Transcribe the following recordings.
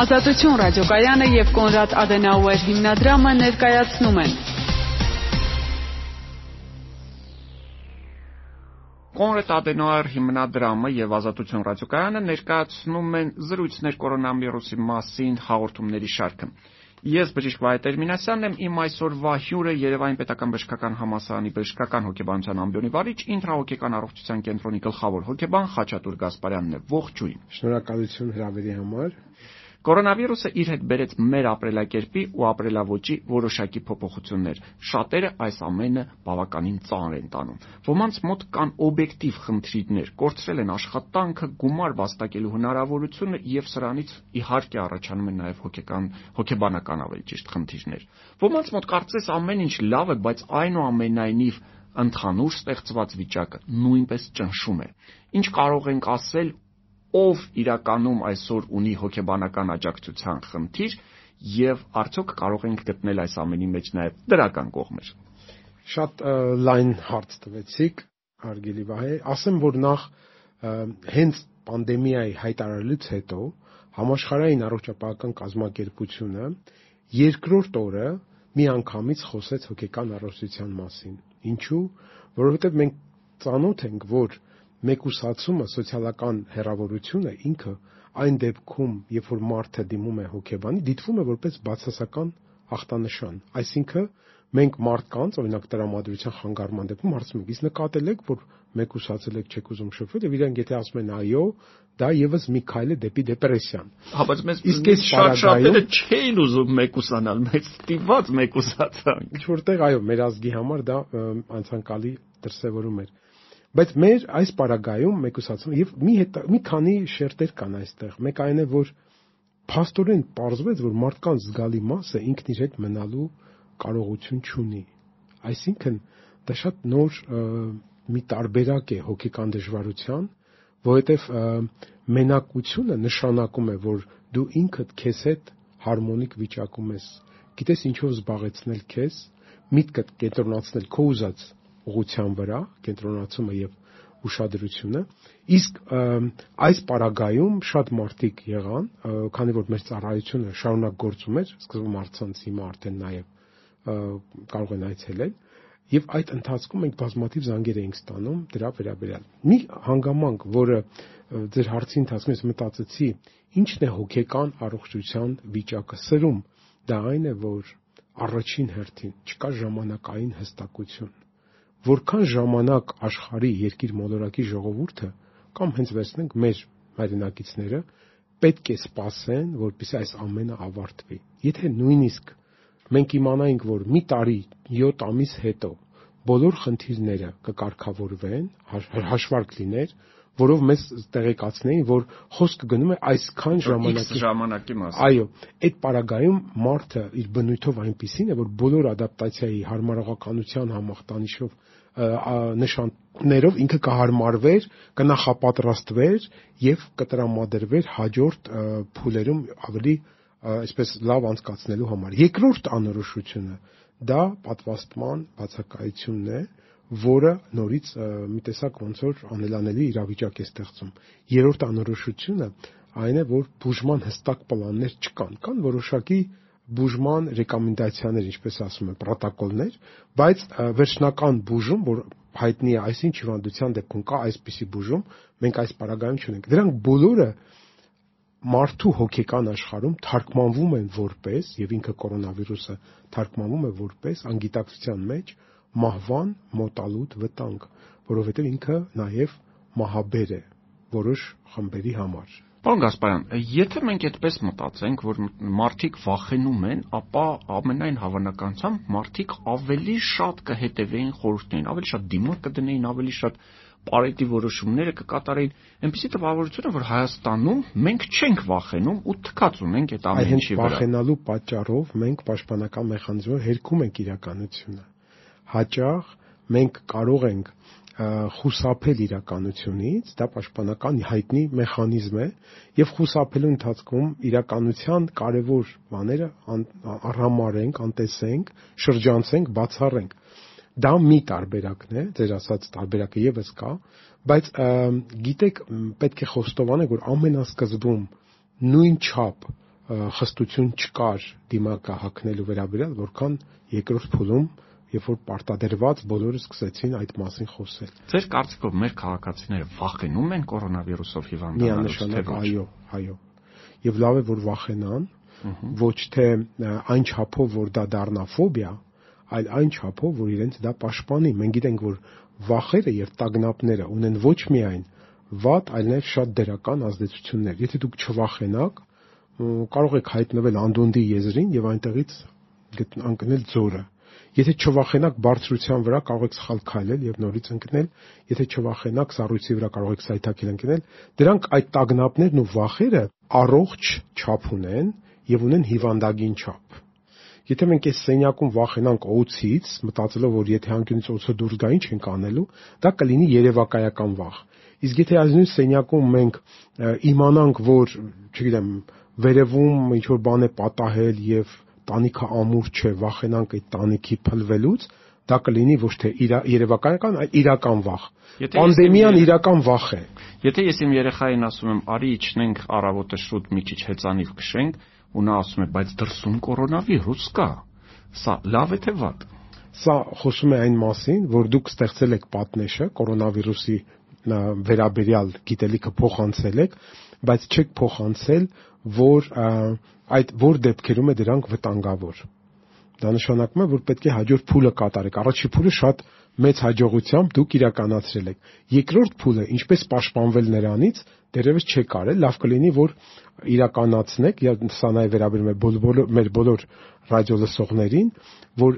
Ազատություն ռադիոկայանը եւ Կոնրադ Ադենաուեր հիմնադրամը ներկայացնում են Կոնրադ Ադենաուեր հիմնադրամը եւ Ազատություն ռադիոկայանը ներկայացնում են զրույցներ կորոնավիրուսի մասին հաղորդումների շարքը։ Ես բժիշկ Վահե Տերմինասյանն եմ, իմ այսօրվա հյուրը Երևանի Պետական Բժշկական Համալսարանի բժշկական հոգեբանության ամբիոնի վարիչ, ինտրահոգեկան առողջության կենտրոնի գլխավոր հոգեբան Խաչատուր Գասպարյանն է։ Ողջույն։ Շնորհակալություն հրավերի համար։ Կորոնավիրուսը իր հետ բերեց մեր ապրելակերպի ու ապրելաոճի որոշակի փոփոխություններ։ Շատերը այս ամենը բավականին ծանր են տանում։ Ոմանց մոտ կան օբյեկտիվ խնդիրներ, կորցրել են աշխատանքը, գումար վաստակելու հնարավորությունը եւ սրանից իհարկե առաջանում են նաեւ հոգեկան հոգեբանական ավելի ճիշտ խնդիրներ։ Ոմանց մոտ կարծես ամեն ինչ լավ է, բայց այնուամենայնիվ ընդհանուր ստեղծված վիճակը նույնպես ճնշում է։ Ինչ կարող ենք ասել ով իրականում այսօր ունի հոգեբանական աջակցության խնդիր եւ արդյոք կարող ենք գտնել այս ամենի մեջ նաեւ դրական կողմեր։ Շատ լայն հարց տվեցիք, Արգելի Վահե, ասեմ, որ նախ հենց պանդեմիայի հայտարարելուց հետո համաշխարհային առողջապահական կազմակերպությունը երկրորդ օրը միանգամից խոսեց հոգեկան առողջության մասին։ Ինչու՞, որովհետև մենք ծանոթ ենք, որ մեկուսացումը, սոցիալական հերավորությունը ինքը այն դեպքում, երբ որ մարդը դիմում է հոգեբանի, դիտվում է որպես բացասական ախտանշան։ Այսինքն մենք մարդկանց, օրինակ տրամադրության խանգարման դեպքում հարցում ենք, իսկ նկատել եք, որ մեկուսացել եք, չեք ուզում շփվել, եւ իրենք եթե ասում են այո, դա եւս մի քայլ է դեպի դեպրեսիան։ Հա, բայց մեզ իսկ այս շատ շատերը չէին ուզում մեկուսանալ, մեծ ստիված մեկուսացան։ Ինչ որտեղ այո, մեր ազգի համար դա անցանկալի դրսևորում էր։ Բայց մեր այս պարագայում մեկուսացում եւ մի հետ մի քանի շերտեր կան այստեղ։ Մեկ այն է, որ փաստորեն ողջվեց, որ մարդկանց զգալի մասը ինքն իր հետ մնալու կարողություն չունի։ Այսինքն դա շատ նոր մի տարբերակ է հոգեկան դժվարության, որովհետև մենակությունը նշանակում է, որ դու ինքդ քեզ հետ հարմոնիկ վիճակում ես։ Գիտես ինչով զբաղեցնել քեզ, միտքդ կենտրոնացնել քո ուզած ուղղության վրա, կենտրոնացումը եւ ուշադրությունը, իսկ այս պարագայում շատ մարդիկ եղան, քանի որ մեր ծառայությունը շարունակ գործում էր, սկզբում արցանց հիմա արդեն նաեւ կարող են այցելել, եւ այդ ընթացքում մենք բազմաթիվ զանգեր էինք ստանում դրա վերաբերյալ։ Մի հանգամանք, որը ձեր հարցի ընթացքում ես մտածեցի, ինչն է հոգեկան առողջության վիճակը սրում, դա այն է, որ առաջին հերթին չկա ժամանակային հստակություն որքան ժամանակ աշխարհի երկիր մոլորակի ժողովուրդը կամ հենց վերցնենք մեր հայրենակիցները պետք է սպասեն, որպեսզի այս ամենը ավարտվի։ Եթե նույնիսկ մենք իմանայինք, որ մի տարի 7 ամիս հետո բոլոր խնդիրները կկարգավորվեն, հաշվարկ լիներ, որով մեզ տեղեկացնեին, որ խոսքը գնում է այսքան ժամանակի ժամանակի մասին։ Այո, այդ պարագայում մարդը իր բնույթով այնպեսին է, որ բոլոր ադապտացիայի հարմարողականության համախտանիշով նշաններով ինքը կհարմարվեր, կնախապատրաստվեր եւ կտրամադրվեր հաջորդ փուլերում ավելի այսպես լավ անցկացնելու համար։ Երկրորդ անորոշությունը դա պատվաստման բացակայությունն է, որը նորից մի տեսակ ոնց որ անելանելի իրավիճակ է ստեղծում։ Երրորդ անորոշությունը այն է, որ բուժման հստակ պլաններ չկան, կան որոշակի բուժման ռեկոմենդացիաներ, ինչպես ասում են, պրոտոկոլներ, բայց վերջնական բուժում, որ հայտնի է այսինչ հիվանդության դեպքում կա այսպիսի բուժում, մենք այս параգրաֆում չունենք։ Դրանք բոլորը մարդու հոգեկան աշխարհում թարգմանվում են որպես եւ ինքը կորոնավիրուսը թարգմանվում է որպես անգիտակցության մեջ մահվան մոտալուտ վտանգ, որովհետեւ ինքը նաեւ մահաբեր է որոշ խմբերի համար։ Պարոն Գասպարյան, եթե մենք այդպես մտածենք, որ մարդիկ վախենում են, ապա ամենայն հավանականությամբ մարդիկ ավելի շատ կհետևեին խորհուրդներին, ավելի շատ դիմակ կդնեին, ավելի շատ պարետի որոշումները կկատարեին։ Այնպեսի տպավորություն է, որ Հայաստանում մենք չենք վախենում ու թքած ունենք այդ ամեն ինչի վրա։ Այդ վախենալու պատճառով մենք պաշտպանական մեխանիզմով հերքում ենք իրականությունը։ Հաճախ մենք կարող ենք խուսափել իրականությունից, դա պաշտպանական հայտնի մեխանիզմ է եւ խուսափելու ընթացքում իրականության կարևոր բաները առհամարենք, անտեսենք, շրջանցենք, բացառենք։ Դա մի տարբերակն է, ձեր ասած տարբերակը եւս կա, բայց գիտեք, պետք է խոստովանենք, որ ամենասկզբում նույն չափ խստություն չկար դիմակահակնելու վերաբերյալ, որքան երկրորդ փուլում երբ որ պարտադրված բոլորը սկսեցին այդ մասին խոսել։ Ձեր կարծիքով մեր քաղաքացիները վախենում են կորոնավիրուսով հիվանդանալուց, թե ոչ։ Այո, այո։ Եվ լավ է որ վախենան, ոչ թե այն չափով որ դա դառնա ֆոբիա, այլ այն չափով որ իրենց դա պաշտպանի։ Մենք գիտենք որ վախերը եւ տագնապները ունեն ոչ միայն վատ, այլ նաև շատ դրական ազդեցություններ։ Եթե դուք չվախենաք, կարող եք հայտնվել անդոնդի եզրին եւ այնտեղից ընկնել ձորը։ Եթե չվախենաք բարձրության վրա կարող եք սխալ քայլել եւ նորից ընկնել, եթե չվախենաք սառույցի վրա կարող եք սայթաքել ընկնել։ Դրանք այդ տագնապներն ու վախերը առողջ չափ ունեն եւ ունեն հիվանդագին չափ։ Եթե մենք այս սենյակում վախենանք օծից, մտածելով որ եթե անկյունից օծը դուրս գա ինչ ենք անելու, դա կլինի երևակայական վախ։ Իսկ եթե այս նույն սենյակում մենք իմանանք, որ, չգիտեմ, վերևում ինչ որ բան է պատահել եւ տանիքը ամուր չէ, վախենանք այդ տանիքի փլվելուց, դա կլինի ոչ թե երևակայական, այլ իրական վախ։ Պանդեմիան իրական վախ է։ Եթե ես իմ երեխային ասում եմ, արի իջնենք առավոտը շուտ մի քիչ հեծանիվ քշենք, ու նա ասում է, բայց դրսում կորոնավիրուս կա։ Սա լավ է թե վատ։ Սա խոսում է այն մասին, որ դուք ստեղծել եք պատնեշը կորոնավիրուսի վերաբերյալ գիտելիքը փոխանցել եք, բայց չեք փոխանցել, որ այդ որ դեպքերում է դրանք վտանգավոր։ Դա նշանակում է, որ պետք է հաջորդ փուլը կատարեք։ Առաջի փուլը շատ մեծ հաջողությամբ դուք իրականացրել եք։ Երկրորդ փուլը ինչպես պաշտպանվել նրանից, դերևս չեք արել, լավ կլինի, որ իրականացնեք, սա նաև վերաբերում է բոլոր մեր բոլոր ռադիոլսողներին, որ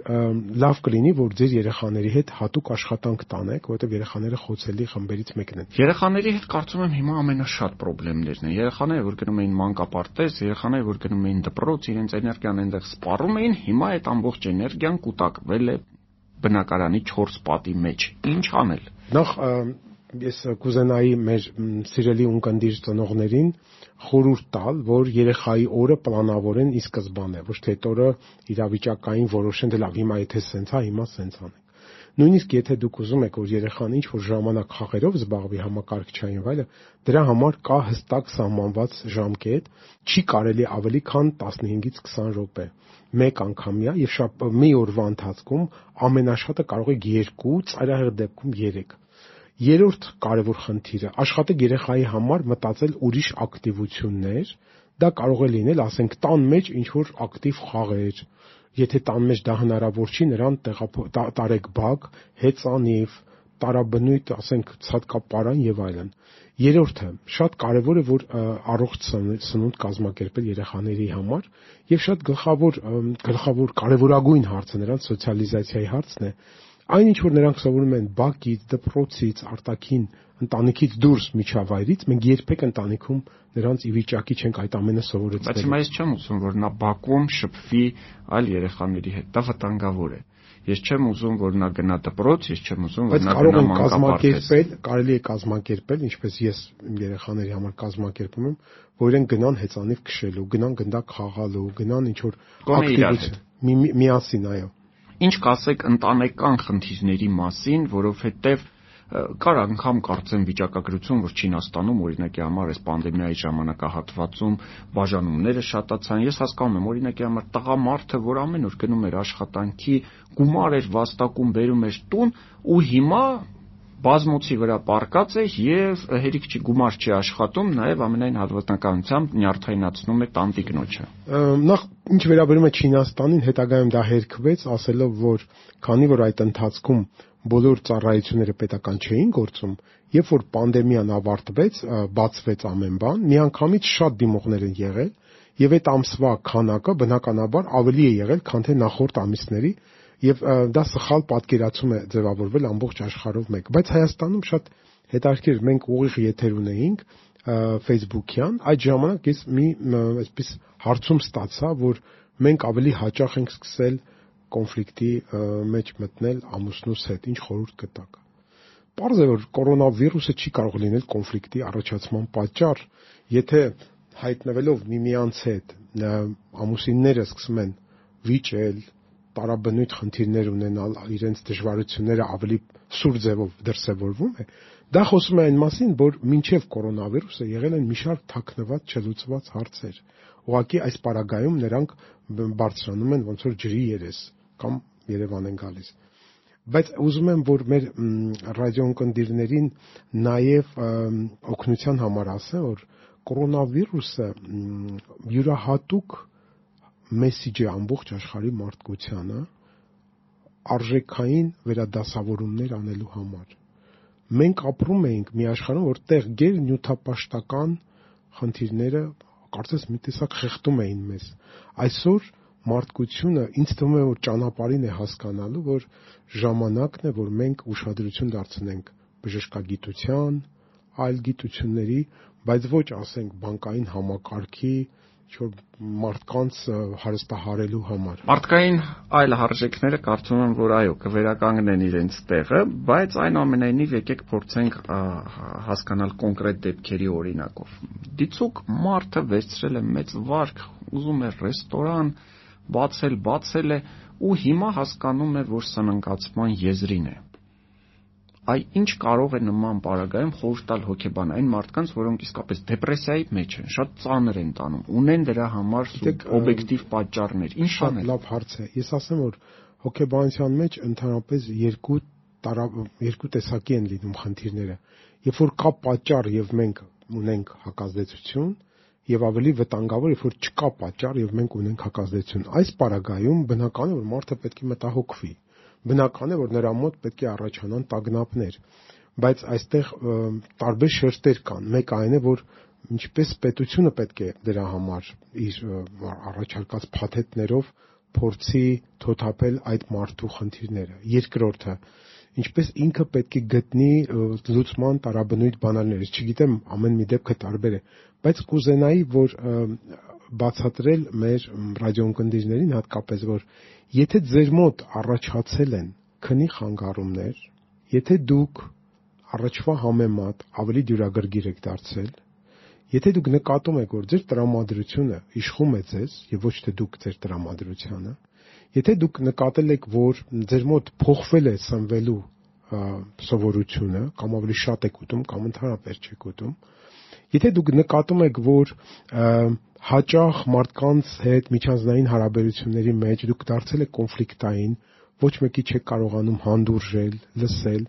լավ կլինի, որ ձեր երեխաների հետ հատուկ աշխատանք տանեք, որովհետև երեխաները խոցելի խմբերից մեկն են։ Երեխաների հետ կարծում եմ հիմա ամենաշատ խնդիրներն են։ Երեխաները, որ գնում էին մանկապարտեզ, երեխաները, որ գնում էին դպրոց, իրենց էներգիան այնտեղ սպառում էին, հիմա այդ ամբողջ էներգիան կուտակվել է բնակարանի 4 պատի մեջ։ Ինչ անել։ Նախ ես կուզենայի մեր սիրելի ունկնդիր ծնողներին խորհուրդ տալ, որ երեխայի օրը պլանավորեն ի սկզբանե, ոչ թե այդ օրը իրավիճակային որոշեն, դե լավ, հիմա եթե սենց է, հիմա սենց անենք։ Նույնիսկ եթե դուք ուզում եք, որ երեխան ինչ որ ժամանակ խաղերով զբաղվի համակարգչային վայրը, դրա համար կա հստակ սահմանված ժամկետ, չի կարելի ավելի քան 15-ից 20 րոպե մեկ անգամյա եւ շապ մի օրվա ընթացքում ամենաշատը կարող եք 2, ծայրահեղ դեպքում 3 Երրորդ կարևոր խնդիրը. Աշխատեք երեխայի համար մտածել ուրիշ ակտիվություններ, դա կարող է լինել, ասենք, տան մեջ ինչ որ ակտիվ խաղեր։ Եթե տան մեջ դա հնարավոր չի, նրան տարեք բակ, հեծանիվ, տարաբնույթ, ասենք, ցածկապարան եւ այլն։ Երրորդը, շատ կարևոր է, որ առողջ սնունդ կազմակերպել երեխաների համար եւ շատ գլխավոր գլխավոր կարևորագույն հարցը նրանց սոցիալիզացիայի հարցն է, Այն ինչ որ նրանք սովորում են բակից, դպրոցից, արտաքին ընտանիքից դուրս միջավայրից, մենք երբեք ընտանիքում նրանց ի վիճակի չենք այդ ամենը սովորեցնել։ Բայց հիմա ես չեմ ուզում, որ նա բակում շփվի այլ երեխաների հետ։ Դա վտանգավոր է։ Ես չեմ ուզում, որ նա գնա դպրոց, ես չեմ ուզում, որ նա գնա մանկապարտեզ։ Կարելի է կազմակերպել, ինչպես ես իմ երեխաների համար կազմակերպում եմ, որ իրենք գնան հեծանիվ քշելու, գնան գնդակ խաղալու, գնան ինչ որ ակտիվություն միասին, այո Ինչ կասեք ընտանեկան խնդիրների մասին, որովհետև կար անգամ կարծեմ վիճակագրություն, որ Չինաստանում օրինակի համար այս պանդեմիայի ժամանակահատվածում բաժանումները շատացան։ Ես հասկանում եմ, օրինակի համար տղամարդը, որ ամեն օր գնում էր աշխատանքի, գումար էր վաստակում, բերում էր տուն, ու հիմա բազմոցի վրա պարկած է եւ հերիք չի գումար չի աշխատում, նաեւ ամենայն հավանականությամբ նյարդայնացնում է տանտիկնոջը։ Նախ ինչ վերաբերում է Չինաստանին, հետագայում դա հերքվեց, ասելով, որ քանի որ այդ ընթացքում բոլոր ծառայությունները պետական չէին գործում, երբ որ պանդեմիան ավարտվեց, բացվեց ամեն բան, միանգամից շատ դիմողներ են եղել եւ այդ ամսվա քանակը բնականաբար ավելի է եղել, քան թե նախորդ ամիսների եւ դա սխալ պատկերացում է ձևավորվել ամբողջ աշխարհով մեկ բայց Հայաստանում շատ հետաքրքիր մենք ուղիղ եթեր ունեինք Facebook-յան այդ ժամանակ ես մի այսպես հարցում ստացա որ մենք ավելի հաճախ ենք սկսել կոնֆլիկտի մեջ մտնել ամուսնուս հետ ինչ խորհուրդ կտակ Պարզ է որ կորոնավիրուսը չի կարող լինել կոնֆլիկտի առաջացման պատճառ եթե հայտնվելով միմյանց հետ ամուսինները սկսում են վիճել տարաբնույթ խնդիրներ ունենալ, իրենց դժվարությունները ավելի սուր ձևով դրսևորվում է, Դա խոսում է այն մասին, որ մինչև կորոնավիրուսը եղել են մի շարք թաքնված չլուծված հարցեր։ Ուղղակի այս պարագայում նրանք բարձրանում են ոնց որ ջրի երես կամ Երևան են գալիս բայց ուզում եմ որ մեր ռադիոընկերներին նաև օգնության համար ասեմ որ կորոնավիրուսը յուրահատուկ մեսիջ է ամբողջ աշխարհի մարդկությանը արժեքային վերադասավորումներ անելու համար մենք ապրում էինք մի աշխարհում, որտեղ գեր նյութապաշտական խնդիրները կարծես մի տեսակ խեղդում էին մեզ։ Այսօր մարդկությունը ինձ թվում է որ ճանապարհին է հասկանալու, որ ժամանակն է, որ մենք ուշադրություն դարձնենք բժշկագիտության, այլ գիտությունների, բայց ոչ ասենք բանկային համակարգի, ինչ-որ մարդկանց հարստահարելու համար։ Մարդկային այլ հարժեքները կարծում եմ, որ այո, կվերականգնեն իրենց տեղը, բայց այնուամենայնիվ եկեք փորձենք հասկանալ կոնկրետ դեպքերի օրինակով։ Դիցուկ մարդը վերցրել է մեծ վարկ, ուզում է ռեստորան բացել, բացել է ու հիմա հասկանում է, որ սննկացման եզրին է այ ինչ կարող է նման պարագայում խորհուրդ տալ հոգեբան այն մարդկանց, որոնք իսկապես դեպրեսիայի մեջ են, շատ ծանր են տանում, ունեն դրա համար օբյեկտիվ պատճառներ։ Ինչ անել։ Լավ հարց է։ Ես ասեմ, որ հոգեբանության մեջ ընդհանրապես երկու երկու տեսակի են լինում խնդիրները։ Երբ որ կա պատճառ եւ մենք ունենք հակազդեցություն, եւ ավելի վտանգավոր, երբ որ չկա պատճառ եւ մենք ունենք հակազդեցություն։ Այս պարագայում բնական է, որ մարդը պետք է մտահոգվի բնական է որ նրա մոտ պետք է առաջանան տագնապներ բայց այստեղ տարբեր շերտեր կան մեկ այն է որ ինչպես պետությունը պետք է դրա համար իր առաջարկած փաթեթներով փորձի թոթափել այդ մարդու խնդիրները երկրորդը ինչպես ինքը պետք է գտնի լուծման տարաբնույթ բանալներ չգիտեմ ամեն մի դեպքը տարբեր է բայց կուզենայի որ բացատրել մեր ռադիոընկերներին հատկապես որ Եթե ձեր մոտ առաջացել են քնի խանգարումներ, եթե դուք առաջվա համեմատ ավելի դյուրագրգիռ եք դարձել, եթե դուք նկատում եք, որ ձեր տրամադրությունը իշխում է ձեզ եւ ոչ թե դուք ձեր տրամադրությանը, եթե դուք նկատել եք, որ ձեր մոտ փոխվել է սնվելու սովորությունը կամ ավելի շատ եք ուտում կամ ընդհանրապես չեք ուտում, եթե դուք նկատում եք, որ հաճախ մարդկանց հետ միջանձնային հարաբերությունների մեջ դուք դարձել եք կոնֆլիկտային, ոչ մեկի չեք կարողանում հանդուրժել, լսել,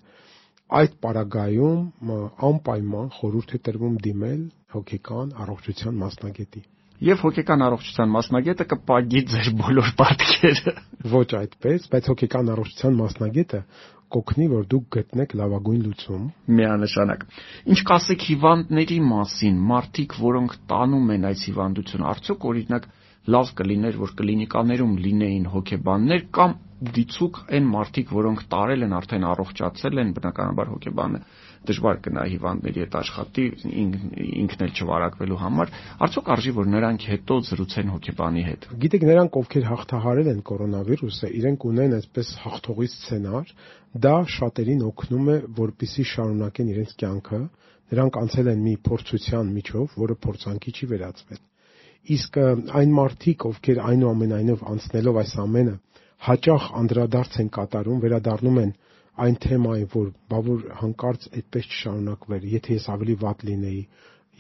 այդ պարագայում անպայման խորհուրդ է տրվում դիմել հոգեկան առողջության մասնագետի եւ հոգեկան առողջության մասնագետը կպագի ձեր բոլոր պատկերը։ Ոչ այդպես, բայց հոգեկան առողջության մասնագետը կօգնի, որ դուք գտնեք լավագույն լուծում։ Միանշանակ։ Ինչ կասեք հիվանդների մասին, մարդիկ, որոնք տանում են այս հիվանդությունը, արդյոք օրինակ լավ կլիներ, որ կլինիկաներում լինեին հոգեբաններ կամ դիցուկ այն մարդիկ, որոնք տարել են, արդեն առողջացել են, բնականաբար հոգեբանը դժվար կնա հիվանդների հետ աշխատի ինքն էլ չվարակվելու համար, արդյոք արժի որ նրանք հետո զրուցեն հոգեբանի հետ։ Գիտեք, նրանք ովքեր հաղթահարել են կորոնավիրուսը, իրենք ունեն այսպես հաղթողի սցենար, դա շատերին օգնում է, որպիսի շարունակեն իրենց կյանքը, նրանք անցել են մի փորձության միջով, որը փորձանքի չի վերածվել իսկ այն մարդիկ, ովքեր այնուամենայնիվ անցնելով այս ամենը հաճախ անդրադարձ են կատարում, վերադառնում են այն թեմային, որ բա որ հանկարծ այդպես չշարունակվեր, եթե ես ավելի վատ լինեի,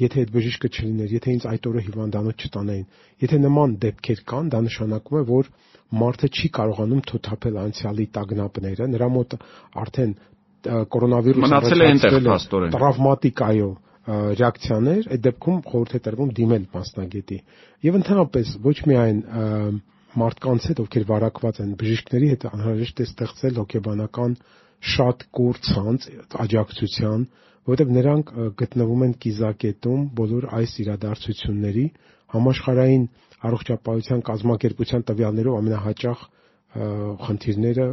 եթե այդ բժիշկը չլիներ, եթե ինձ այդ օրը հիվանդանոց չտանեին, եթե նման դեպքեր կան, դա նշանակում է, որ մարդը չի կարողանում թոթափել անցյալի տագնապները, նրա մոտ արդեն կորոնավիրուսը մնացել է այնտեղ փաստորեն տրավմատիկ այո ռեակցիաներ, այդ դեպքում խորհուրդ է տրվում դիմել մասնագետի։ Եվ ընդհանրապես ոչ միայն մարդկանց հետ, ովքեր վարակված են, բժիշկների հետ անհրաժեշտ է ստեղծել հոգեբանական շատ կուր ցանց աջակցության, որովհետև նրանք գտնվում են կիզակետում բոլոր այս իրադարձությունների համաշխարհային առողջապահության կազմակերպության տվյալներով ամենահաճախ խնդիրները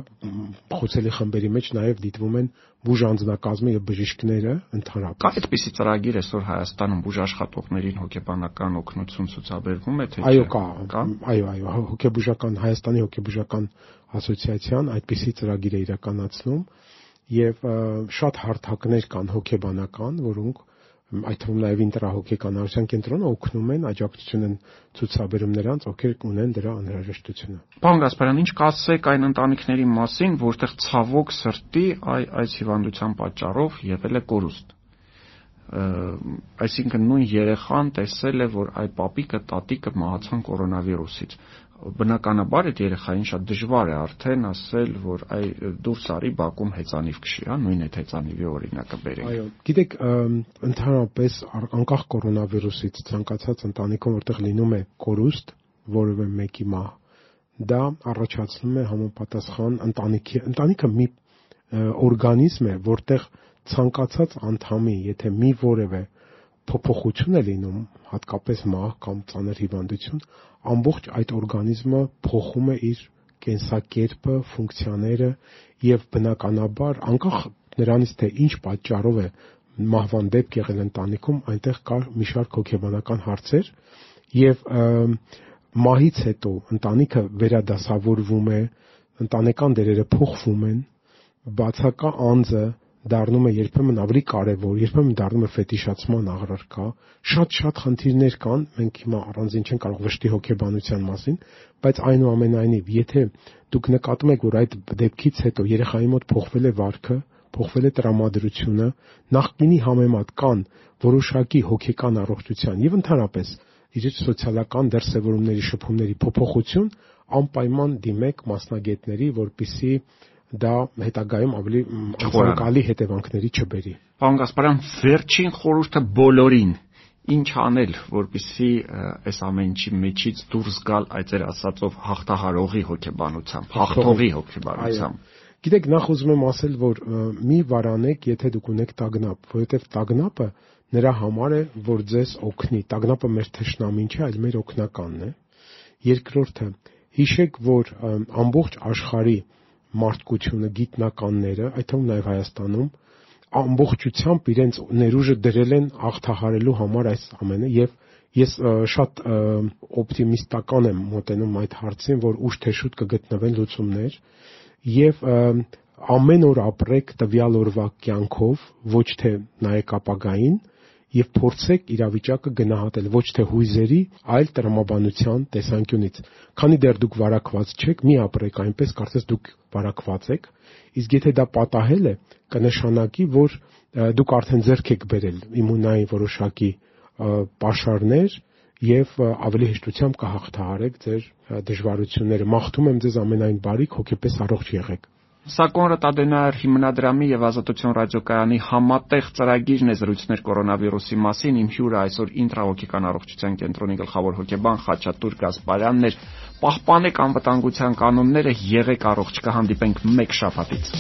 խոցելի խմբերի մեջ նաև դիտվում են բուժ անձնակազմը եւ բժիշկները ընդհանրապես։ Կա այդպիսի ծրագիր այսօր Հայաստանում բուժ աշխատողներին հոգեբանական օգնություն ցուցաբերվում է թե Այո, կա։ Այո, այո, հոգեբուժական Հայաստանի հոգեբուժական ասոցիացիան այդպիսի ծրագիր է իրականացնում եւ շատ հարթակներ կան հոգեբանական, որոնք այդ թվում նաև ինտրահոգեկանարության կենտրոնը օգնում են, աջակցություն են ցուցաբերում նրանց, ովքեր ունեն դրա անհրաժեշտությունը։ Պարոն Գասպարյան, ինչ կասեք այն ընտանիքների մասին, որտեղ ցավոք սրտի այ այս հիվանդության պատճառով եղել է կորուստ այսինքն նույն երեխան տեսել է, որ այ պապիկը, տատիկը մահացան կորոնավիրուսից բնականաբար այդ երեխային շատ դժվար է արդեն ասել, որ այ դուրս արի Բաքում հեծանիվ քշի, հա, նույն այդ հեծանիվի օրինակը բերենք։ Այո, գիտեք, ընդհանրապես անկախ կորոնավիրուսից ցանկացած ընտանիքում, որտեղ լինում է կորուստ, որևէ մեկի մահ, դա առաջացնում է համապատասխան ընտանիքի, ընտանիքը մի օրգանիզմ է, որտեղ ցանկացած անդամի, եթե մի որևէ փոփոխություն է լինում, հատկապես մահ կամ ծանր հիվանդություն, ամբողջ այդ օրգանիզմը փոխում է իր կենսակերպը, ֆունկցիաները եւ բնականաբար անկախ նրանից թե ինչ պատճառով է մահվան դեպք եղել ընտանիքում, այնտեղ կա մի շարք հոգեբանական հարցեր եւ մահից հետո ընտանիքը վերադասավորվում է, ընտանեկան դերերը փոխվում են, բացակա անձը դառնում է երբեմն ավելի կարևոր, երբեմն դառնում է ֆետիշացման աղրարկա։ Շատ-շատ խնդիրներ կան, մենք հիմա առանձին չենք կարող վշտի հոգեբանության մասին, բայց այնուամենայնիվ, եթե դուք նկատում եք, որ այդ դեպքից հետո երեխայի մոտ փոխվել է վարքը, փոխվել է տրամադրությունը, նախկինի համեմատ կան որոշակի հոգեկան առողջության եւ ընդհանրապես իր սոցիալական դերսևորումների շփումների փոփոխություն, անպայման դիմեք մասնագետների, որpիսի դա հետագայում ավելի ցանկալի հետևանքների չբերի։ Պարոն Գասպարյան, վերջին խորհուրդը բոլորին ինչ անել, որպիսի այս ամեն ինչի մեջից դուրս գալ այդ ձեր ասածով հաղթահարողի հոգեբանությամբ, հաղթողի հոգեբանությամբ։ Գիտեք, նախ ուզում եմ ասել, որ մի վարանեք, եթե դուք ունեք տագնապ, որովհետև տագնապը նրա համար է, որ ձեզ օգնի։ Տագնապը մեր թշնամին չէ, այլ մեր օգնականն է։ Երկրորդը, հիշեք, որ ամբողջ աշխարհի մարդկությունը, գիտնականները, այդ թվում նաև Հայաստանում, ամբողջությամբ իրենց ներուժը դրել են աղթահարելու համար այս ամենը եւ ես շատ օպտիմիստական եմ մոտենում այդ հարցին, որ ուշ թե շուտ կգտնվեն լուծումներ եւ ամեն օր ապրեք տվյալ օրվա կյանքով, ոչ թե նայեք ապագային, եւ փորձեք իրավիճակը գնահատել ոչ թե հույզերի, այլ տրամաբանության տեսանկյունից։ Քանի դեռ դուք վարակված չեք, մի ապրեք այնպես, կարծես դուք վարակված եք, իսկ եթե դա պատահել է, կնշանակի, որ դուք արդեն ձեռք եք բերել իմունային որոշակի պաշարներ եւ ավելի հեշտությամբ կհաղթահարեք ձեր դժվարությունները։ Մաղթում եմ ձեզ ամենայն բարիք, հոգեպես առողջ եղեք։ Սա Կոնրադ հիմնադրամի եւ Ազատություն ռադիոկայանի համատեղ ծրագիրն է զրույցներ կորոնավիրուսի մասին։ Իմ հյուրը այսօր ինտրահոգեկան առողջության կենտրոնի գլխավոր հոգեբան Խաչատուր Գասպարյանն էր։ Պահպանեք անվտանգության կանոնները, եղեք առողջ, կհանդիպենք մեկ շաբաթից։